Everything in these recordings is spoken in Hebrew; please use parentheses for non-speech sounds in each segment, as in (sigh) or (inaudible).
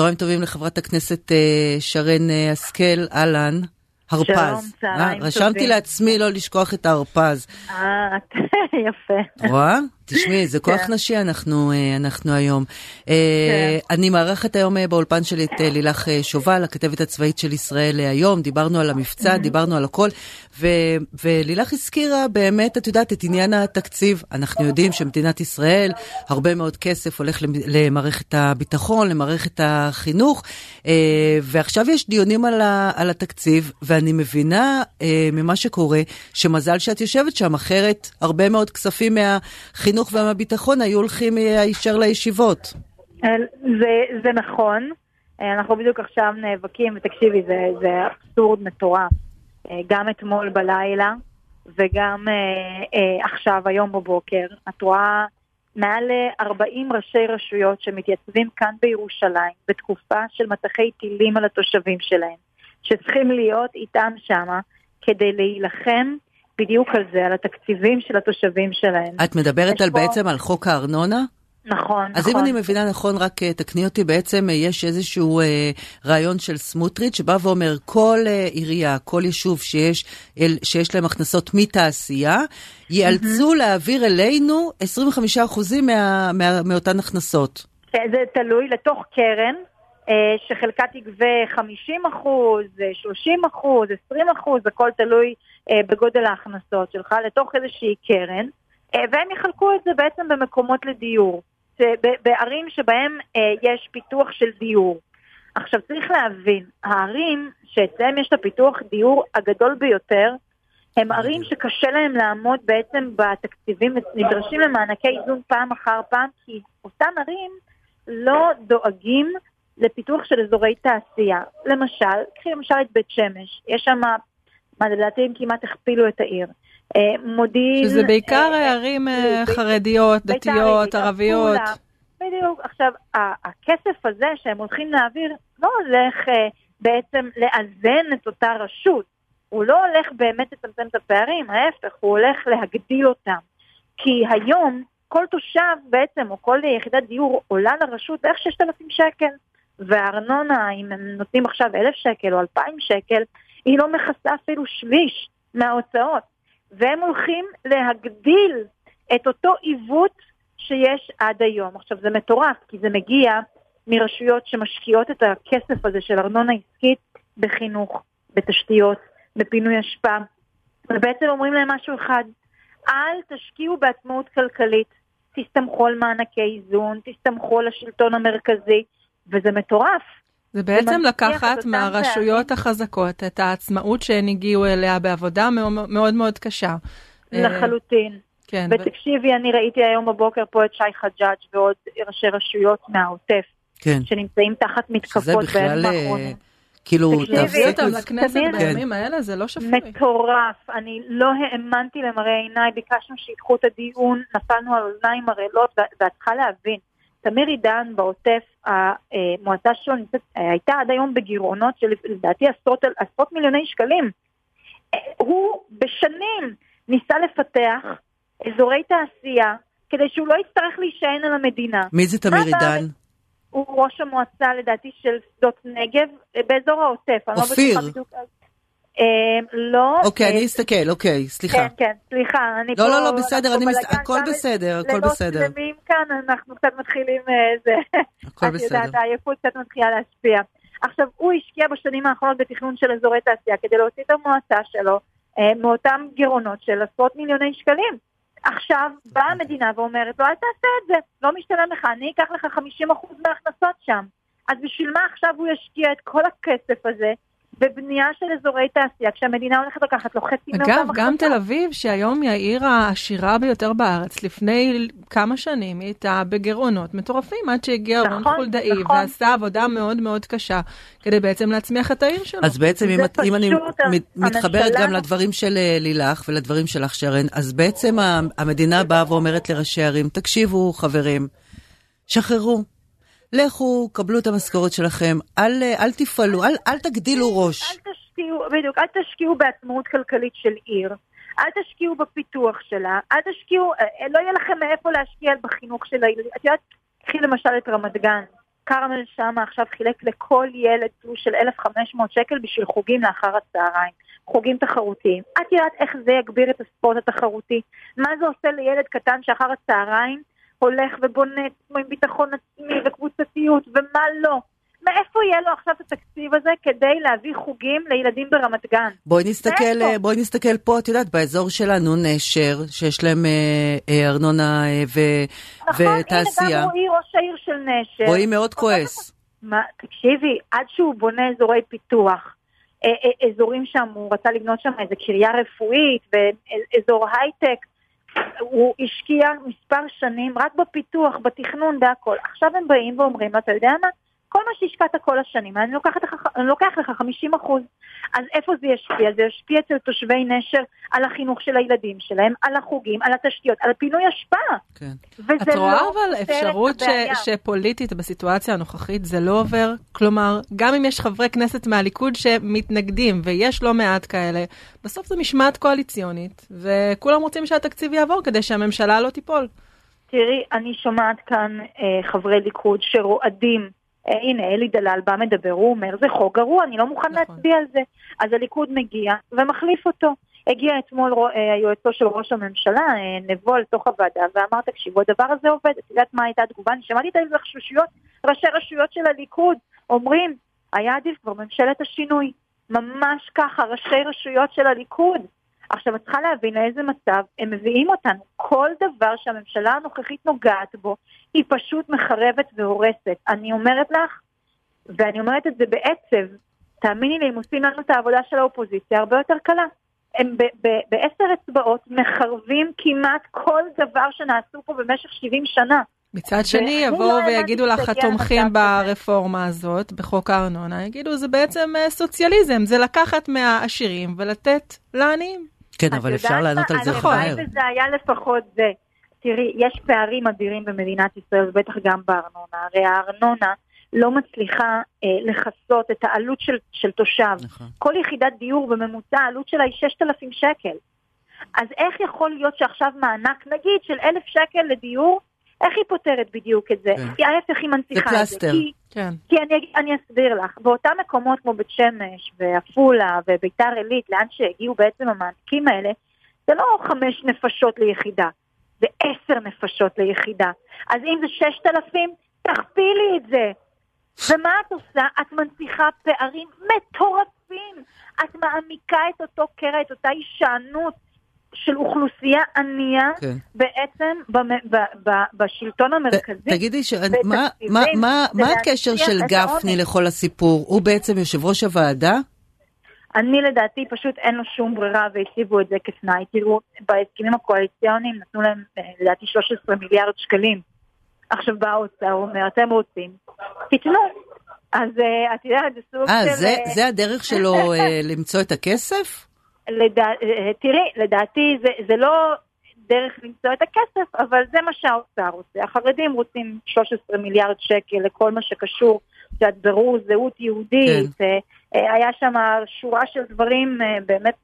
צהריים טובים לחברת הכנסת אה, שרן אה, השכל, אהלן. הרפז. שלום, צהריים אה, טובים. רשמתי לעצמי לא לשכוח את ההרפז. אה, (laughs) יפה. רואה? תשמעי, זה (laughs) כוח כן. נשי אנחנו, אה, אנחנו היום. אה, אני מארחת היום אה, באולפן שלי את לילך שובל, הכתבת הצבאית של ישראל היום. דיברנו על המבצע, דיברנו על הכל, ו, ולילך הזכירה באמת, את יודעת, את עניין התקציב. אנחנו יודעים שמדינת ישראל, הרבה מאוד כסף הולך למ- למערכת הביטחון, למערכת החינוך, ועכשיו יש דיונים על, ה, על התקציב, ואני מבינה ממה שקורה, שמזל שאת יושבת שם, אחרת הרבה מאוד כספים מהחינוך ומהביטחון היו הולכים אה, הישר לישיבות. זה, זה נכון, אה, אנחנו בדיוק עכשיו נאבקים, ותקשיבי, זה, זה אבסורד מטורף. אה, גם אתמול בלילה, וגם עכשיו, היום בבוקר, את רואה מעל 40 ראשי רשויות שמתייצבים כאן בירושלים, בתקופה של מטחי טילים על התושבים שלהם, שצריכים להיות איתם שמה, כדי להילחם בדיוק על זה, על התקציבים של התושבים שלהם. את מדברת על פה- בעצם על חוק הארנונה? נכון, אז נכון. אם אני מבינה נכון, רק אה, תקני אותי, בעצם אה, יש איזשהו אה, רעיון של סמוטריץ' שבא ואומר כל אה, עירייה, כל יישוב שיש, אל, שיש להם הכנסות מתעשייה, ייאלצו להעביר אלינו 25% מה, מה, מאותן הכנסות. כן, זה תלוי לתוך קרן, אה, שחלקה תגבה 50 אחוז, 30 אחוז, 20 אחוז, הכל תלוי בגודל ההכנסות שלך, לתוך איזושהי קרן, אה, והם יחלקו את זה בעצם במקומות לדיור, בערים שבהם אה, יש פיתוח של דיור. עכשיו צריך להבין, הערים שאצלם יש את הפיתוח דיור הגדול ביותר, הם ערים שקשה להם לעמוד בעצם בתקציבים, נדרשים למענקי איזון פעם אחר פעם, כי אותן ערים לא דואגים לפיתוח של אזורי תעשייה. למשל, קחי למשל את בית שמש, יש שם, מה לדעתי הם כמעט הכפילו את העיר. אה, מודיעין... שזה בעיקר אה, ערים אה, חרדיות, דתיות, ערביות. בדיוק. עכשיו, הכסף הזה שהם הולכים להעביר לא הולך בעצם לאזן את אותה רשות. הוא לא הולך באמת לצמצם את הפערים, ההפך, הוא הולך להגדיל אותם. כי היום כל תושב בעצם, או כל יחידת דיור עולה לרשות בערך 6,000 שקל. והארנונה, אם הם נותנים עכשיו 1,000 שקל או 2,000 שקל, היא לא מכסה אפילו שליש מההוצאות. והם הולכים להגדיל את אותו עיוות שיש עד היום. עכשיו זה מטורף, כי זה מגיע מרשויות שמשקיעות את הכסף הזה של ארנונה עסקית בחינוך, בתשתיות, בפינוי אשפה, ובעצם אומרים להם משהו אחד, אל תשקיעו בעצמאות כלכלית, תסתמכו על מענקי איזון, תסתמכו על השלטון המרכזי, וזה מטורף. זה בעצם לקחת מהרשויות פערים. החזקות את העצמאות שהן הגיעו אליה בעבודה מאוד מאוד, מאוד קשה. אה, לחלוטין. כן, ו- ותקשיבי, אני ראיתי היום בבוקר פה את שי חג'אג' ועוד ראשי רשויות מהעוטף, כן. שנמצאים תחת מתקפות בימים אה, האחרונים. כאילו, תקשיבי, להביא תפסיק... אותם לכנסת תמיר, בימים האלה זה לא שפוי. מטורף, אני לא האמנתי למראה עיניי, ביקשנו שייקחו את הדיון, נפלנו על אוזניים ערלות, ו- ואת צריכה להבין, תמיר עידן בעוטף, המועצה שלו נמצאת, הייתה עד היום בגירעונות של לדעתי עשרות, עשרות מיליוני שקלים. אה, הוא בשנים ניסה לפתח אזורי תעשייה, כדי שהוא לא יצטרך להישען על המדינה. מי זה תמיר עידן? הוא ראש המועצה לדעתי של שדות נגב, אה, באזור העוטף. אני לא אופיר. אה, לא. אוקיי, אה, אני אסתכל, אוקיי, סליחה. כן, כן, סליחה, אני פה... לא, לא, לא, בסדר, הכל בסדר, הכל בסדר. שלמים כאן, אנחנו קצת מתחילים... אה, זה... הכל את יודעת, בסדר. העייפות קצת מתחילה להשפיע. עכשיו, הוא השקיע בשנים האחרונות בתכנון של אזורי תעשייה כדי להוציא את המועצה שלו אה, מאותם גירעונות של עשרות מיליוני שקלים. עכשיו באה המדינה ואומרת לו, אל תעשה את זה, לא משתלם לך, אני אקח לך 50% מההכנסות שם. אז בשביל מה עכשיו הוא ישקיע את כל הכסף הזה בבנייה של אזורי תעשייה, כשהמדינה הולכת לקחת לו חצי מאותם אגב, גם? תל אביב, שהיום היא העיר העשירה ביותר בארץ, לפני כמה שנים היא הייתה בגירעונות מטורפים, עד שהגיע רון נכון, חולדאי נכון. ועשה עבודה מאוד מאוד קשה, כדי בעצם להצמיח את העיר שלו. אז בעצם אם, את- אם אני מתחברת גם לדברים של אה, לילך ולדברים שלך שרן, אז בעצם המדינה באה ואומרת לראשי ערים, תקשיבו חברים, שחררו, לכו, קבלו את המשכורת שלכם, אל, אה, אל תפעלו, אל, אל תגדילו ראש. אל תשקיעו, בדיוק, אל תשקיעו בעצמאות כלכלית של עיר, אל תשקיעו בפיתוח שלה, אל תשקיעו, אה, לא יהיה לכם מאיפה להשקיע בחינוך של הילדים. את יודעת, קחי למשל את רמת גן, כרמל שאמה עכשיו חילק לכל ילד תלוש של 1,500 שקל בשביל חוגים לאחר הצהריים. חוגים תחרותיים. את יודעת איך זה יגביר את הספורט התחרותי? מה זה עושה לילד קטן שאחר הצהריים הולך ובונה עצמו עם ביטחון עצמי וקבוצתיות ומה לא? מאיפה יהיה לו עכשיו את התקציב הזה כדי להביא חוגים לילדים ברמת גן? בואי נסתכל, בואי נסתכל פה, את יודעת, באזור שלנו נשר, שיש להם אה, אה, ארנונה אה, ו, נכון, ותעשייה. הנה גם רועי ראש העיר של נשר. רועי מאוד כועס. מה, תקשיבי, עד שהוא בונה אזורי פיתוח, אה, אה, אזורים שם, הוא רצה לבנות שם איזה קריה רפואית ואזור הייטק, הוא השקיע מספר שנים רק בפיתוח, בתכנון, בהכל. עכשיו הם באים ואומרים אתה יודע מה? כל מה שהשקעת כל השנים, אני, לוקחת לך, אני לוקח לך 50 אחוז. אז איפה זה ישפיע? זה ישפיע אצל תושבי נשר על החינוך של הילדים שלהם, על החוגים, על התשתיות, על פינוי אשפה. כן. את רואה לא אבל אפשרות ש, שפוליטית בסיטואציה הנוכחית זה לא עובר? כלומר, גם אם יש חברי כנסת מהליכוד שמתנגדים, ויש לא מעט כאלה, בסוף זו משמעת קואליציונית, וכולם רוצים שהתקציב יעבור כדי שהממשלה לא תיפול. תראי, אני שומעת כאן אה, חברי ליכוד שרועדים הנה, אלי דלל בא מדבר, הוא אומר, זה חוק גרוע, אני לא מוכן נכון. להצביע על זה. אז הליכוד מגיע ומחליף אותו. הגיע אתמול אה, היועצו של ראש הממשלה, אה, נבו, לתוך הוועדה, ואמר, תקשיבו, הדבר הזה עובד. את יודעת מה הייתה התגובה? אני שמעתי את ההתרחשויות, ראשי רשויות של הליכוד אומרים, היה עדיף כבר ממשלת השינוי. ממש ככה, ראשי רשויות של הליכוד. עכשיו, את צריכה להבין לאיזה מצב הם מביאים אותנו. כל דבר שהממשלה הנוכחית נוגעת בו, היא פשוט מחרבת והורסת. אני אומרת לך, ואני אומרת את זה בעצב, תאמיני לי, הם עושים לנו את העבודה של האופוזיציה הרבה יותר קלה. הם בעשר אצבעות מחרבים כמעט כל דבר שנעשו פה במשך 70 שנה. מצד שני, יבואו לא ויגידו לך התומכים ברפורמה הזאת, בחוק הארנונה, יגידו, זה בעצם אה, סוציאליזם, זה לקחת מהעשירים ולתת לעניים. כן, אבל אפשר לענות על זה מהר. הלוואי וזה היה לפחות זה. תראי, יש פערים אדירים במדינת ישראל, בטח גם בארנונה. הרי הארנונה לא מצליחה אה, לכסות את העלות של, של תושב. נכון. כל יחידת דיור בממוצע, העלות שלה היא 6,000 שקל. אז איך יכול להיות שעכשיו מענק, נגיד, של 1,000 שקל לדיור, איך היא פותרת בדיוק את זה? כן. כי ההפך היא מנציחה את זה. זה פלסטר. כי, כן. כי אני, אני אסביר לך, באותם מקומות כמו בית שמש ועפולה וביתר עילית, לאן שהגיעו בעצם המענקים האלה, זה לא חמש נפשות ליחידה, זה עשר נפשות ליחידה. אז אם זה ששת אלפים, תכפילי את זה. ומה את עושה? את מנציחה פערים מטורפים. את מעמיקה את אותו קרע, את אותה הישענות. של אוכלוסייה ענייה כן. בעצם ב, ב, ב, בשלטון המרכזי. תגידי, ש... מה, מה, מה, מה הקשר של גפני לכל הסיפור? הוא בעצם יושב ראש הוועדה? אני לדעתי פשוט אין לו שום ברירה והציבו את זה כתנאי. תראו, בהסכמים הקואליציוניים נתנו להם אה, לדעתי 13 מיליארד שקלים. עכשיו בא האוצר, הוא אומר, אתם רוצים, תיתנו. אז uh, את יודעת, זה סוג 아, של... אה, זה, הדרך שלו למצוא את הכסף? לדע... תראי, לדעתי זה, זה לא דרך למצוא את הכסף, אבל זה מה שהאוצר עושה. החרדים רוצים 13 מיליארד שקל לכל מה שקשור, את יודעת, ברור זהות יהודית, כן. אה, היה שם שורה של דברים אה, באמת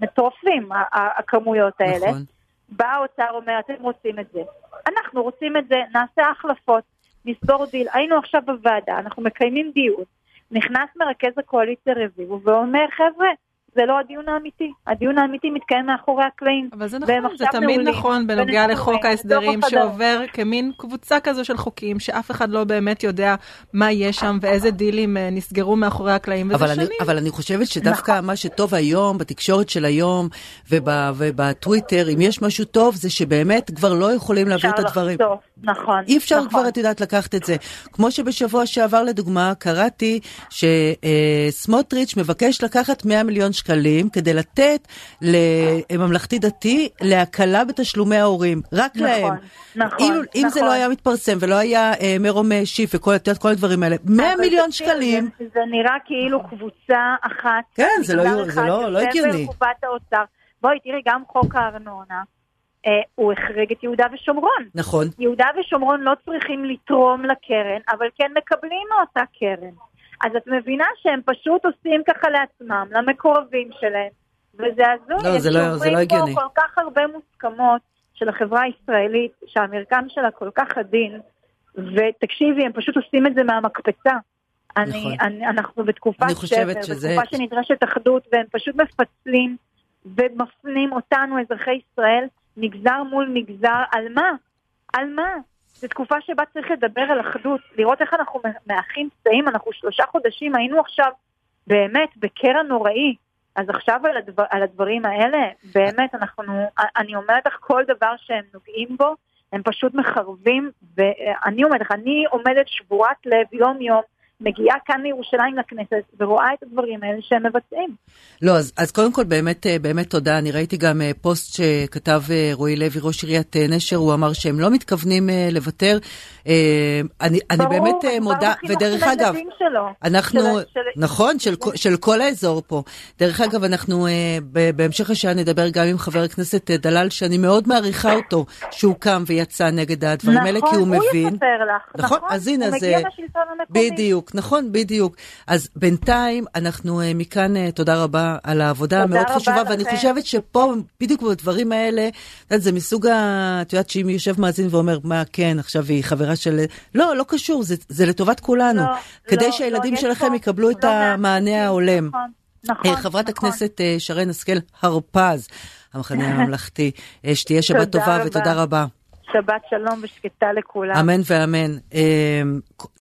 מטורפים, הכמויות האלה. נכון. בא האוצר אומר, אתם רוצים את זה. אנחנו רוצים את זה, נעשה החלפות, נסגור דיל. היינו עכשיו בוועדה, אנחנו מקיימים דיון. נכנס מרכז הקואליציה רביבו ואומר, חבר'ה, זה לא הדיון האמיתי. הדיון האמיתי מתקיים מאחורי הקלעים. אבל זה נכון, זה תמיד נכון בנוגע לחוק ההסדרים שעובר כמין קבוצה כזו של חוקים, שאף אחד לא באמת יודע מה יש שם ואיזה דילים אה, נסגרו מאחורי הקלעים, וזה אבל שנים. אני, אבל אני חושבת שדווקא נכון. מה שטוב היום, בתקשורת של היום ובטוויטר, אם יש משהו טוב, זה שבאמת כבר לא יכולים להעביר את הדברים. נכון. אי אפשר נכון. כבר, את יודעת, לקחת את זה. כמו שבשבוע שעבר, לדוגמה, קראתי שסמוטריץ' מבקש לקחת 100 מיליון שקלים כדי לתת לממלכתי דתי להקלה בתשלומי ההורים, רק נכון, להם. נכון, אם, נכון. אם זה לא היה מתפרסם ולא היה אה, מרום שיף וכל כל הדברים האלה, 100 מיליון שקלים. זה, זה נראה כאילו קבוצה אחת. כן, זה לא, זה לא, לא הגיוני. בואי, תראי, גם חוק הארנונה. אה, הוא החריג את יהודה ושומרון. נכון. יהודה ושומרון לא צריכים לתרום לקרן, אבל כן מקבלים מאותה קרן. אז את מבינה שהם פשוט עושים ככה לעצמם, למקורבים שלהם, וזה הזוי. לא, זה לא, זה לא הגיוני. פה כל כך הרבה מוסכמות של החברה הישראלית, שהמרקם שלה כל כך עדין, ותקשיבי, הם פשוט עושים את זה מהמקפצה. אני, נכון. אני, אנחנו בתקופה שבר, שזה... בתקופה שנדרשת אחדות, והם פשוט מפצלים ומפנים אותנו, אזרחי ישראל, מגזר מול מגזר, על מה? על מה? זו תקופה שבה צריך לדבר על אחדות, לראות איך אנחנו מאחים פצעים, אנחנו שלושה חודשים, היינו עכשיו באמת בקרע נוראי. אז עכשיו על, הדבר, על הדברים האלה, באמת אנחנו, אני אומרת לך, כל דבר שהם נוגעים בו, הם פשוט מחרבים, ואני אומרת לך, אני עומדת שבורת לב יום-יום מגיעה כאן לירושלים לכנסת ורואה את הדברים האלה שהם מבצעים. לא, אז, אז קודם כל באמת, אה, באמת תודה. אני ראיתי גם אה, פוסט שכתב אה, רועי לוי, ראש עיריית נשר, הוא אמר שהם לא מתכוונים לוותר. אני, אני באמת מודה, ודרך אגב, אנחנו, של, של... נכון, של, של כל האזור פה. דרך אגב, אנחנו בהמשך השעה נדבר גם עם חבר הכנסת דלל, שאני מאוד מעריכה אותו, שהוא קם ויצא נגד הדברים נכון, האלה, כי הוא, הוא מבין. נכון, הוא יספר לך. נכון, אז הנה, הוא מגיע לשלטון המקומי. בדיוק. נכון, בדיוק. אז בינתיים, אנחנו uh, מכאן, uh, תודה רבה על העבודה המאוד חשובה, לכם. ואני חושבת שפה, בדיוק בדברים האלה, את יודעת, זה מסוג ה... את יודעת שאם יושב מאזין ואומר, מה, כן, עכשיו היא חברה של... לא, לא קשור, זה, זה לטובת כולנו. לא, כדי לא, שהילדים לא, שלכם פה, יקבלו את לא המענה ההולם. נכון, נכון. Uh, חברת נכון. הכנסת שרן השכל הרפז, המחנה (laughs) הממלכתי, שתהיה שבת טובה ותודה רבה. שבת שלום ושקטה לכולם. אמן ואמן.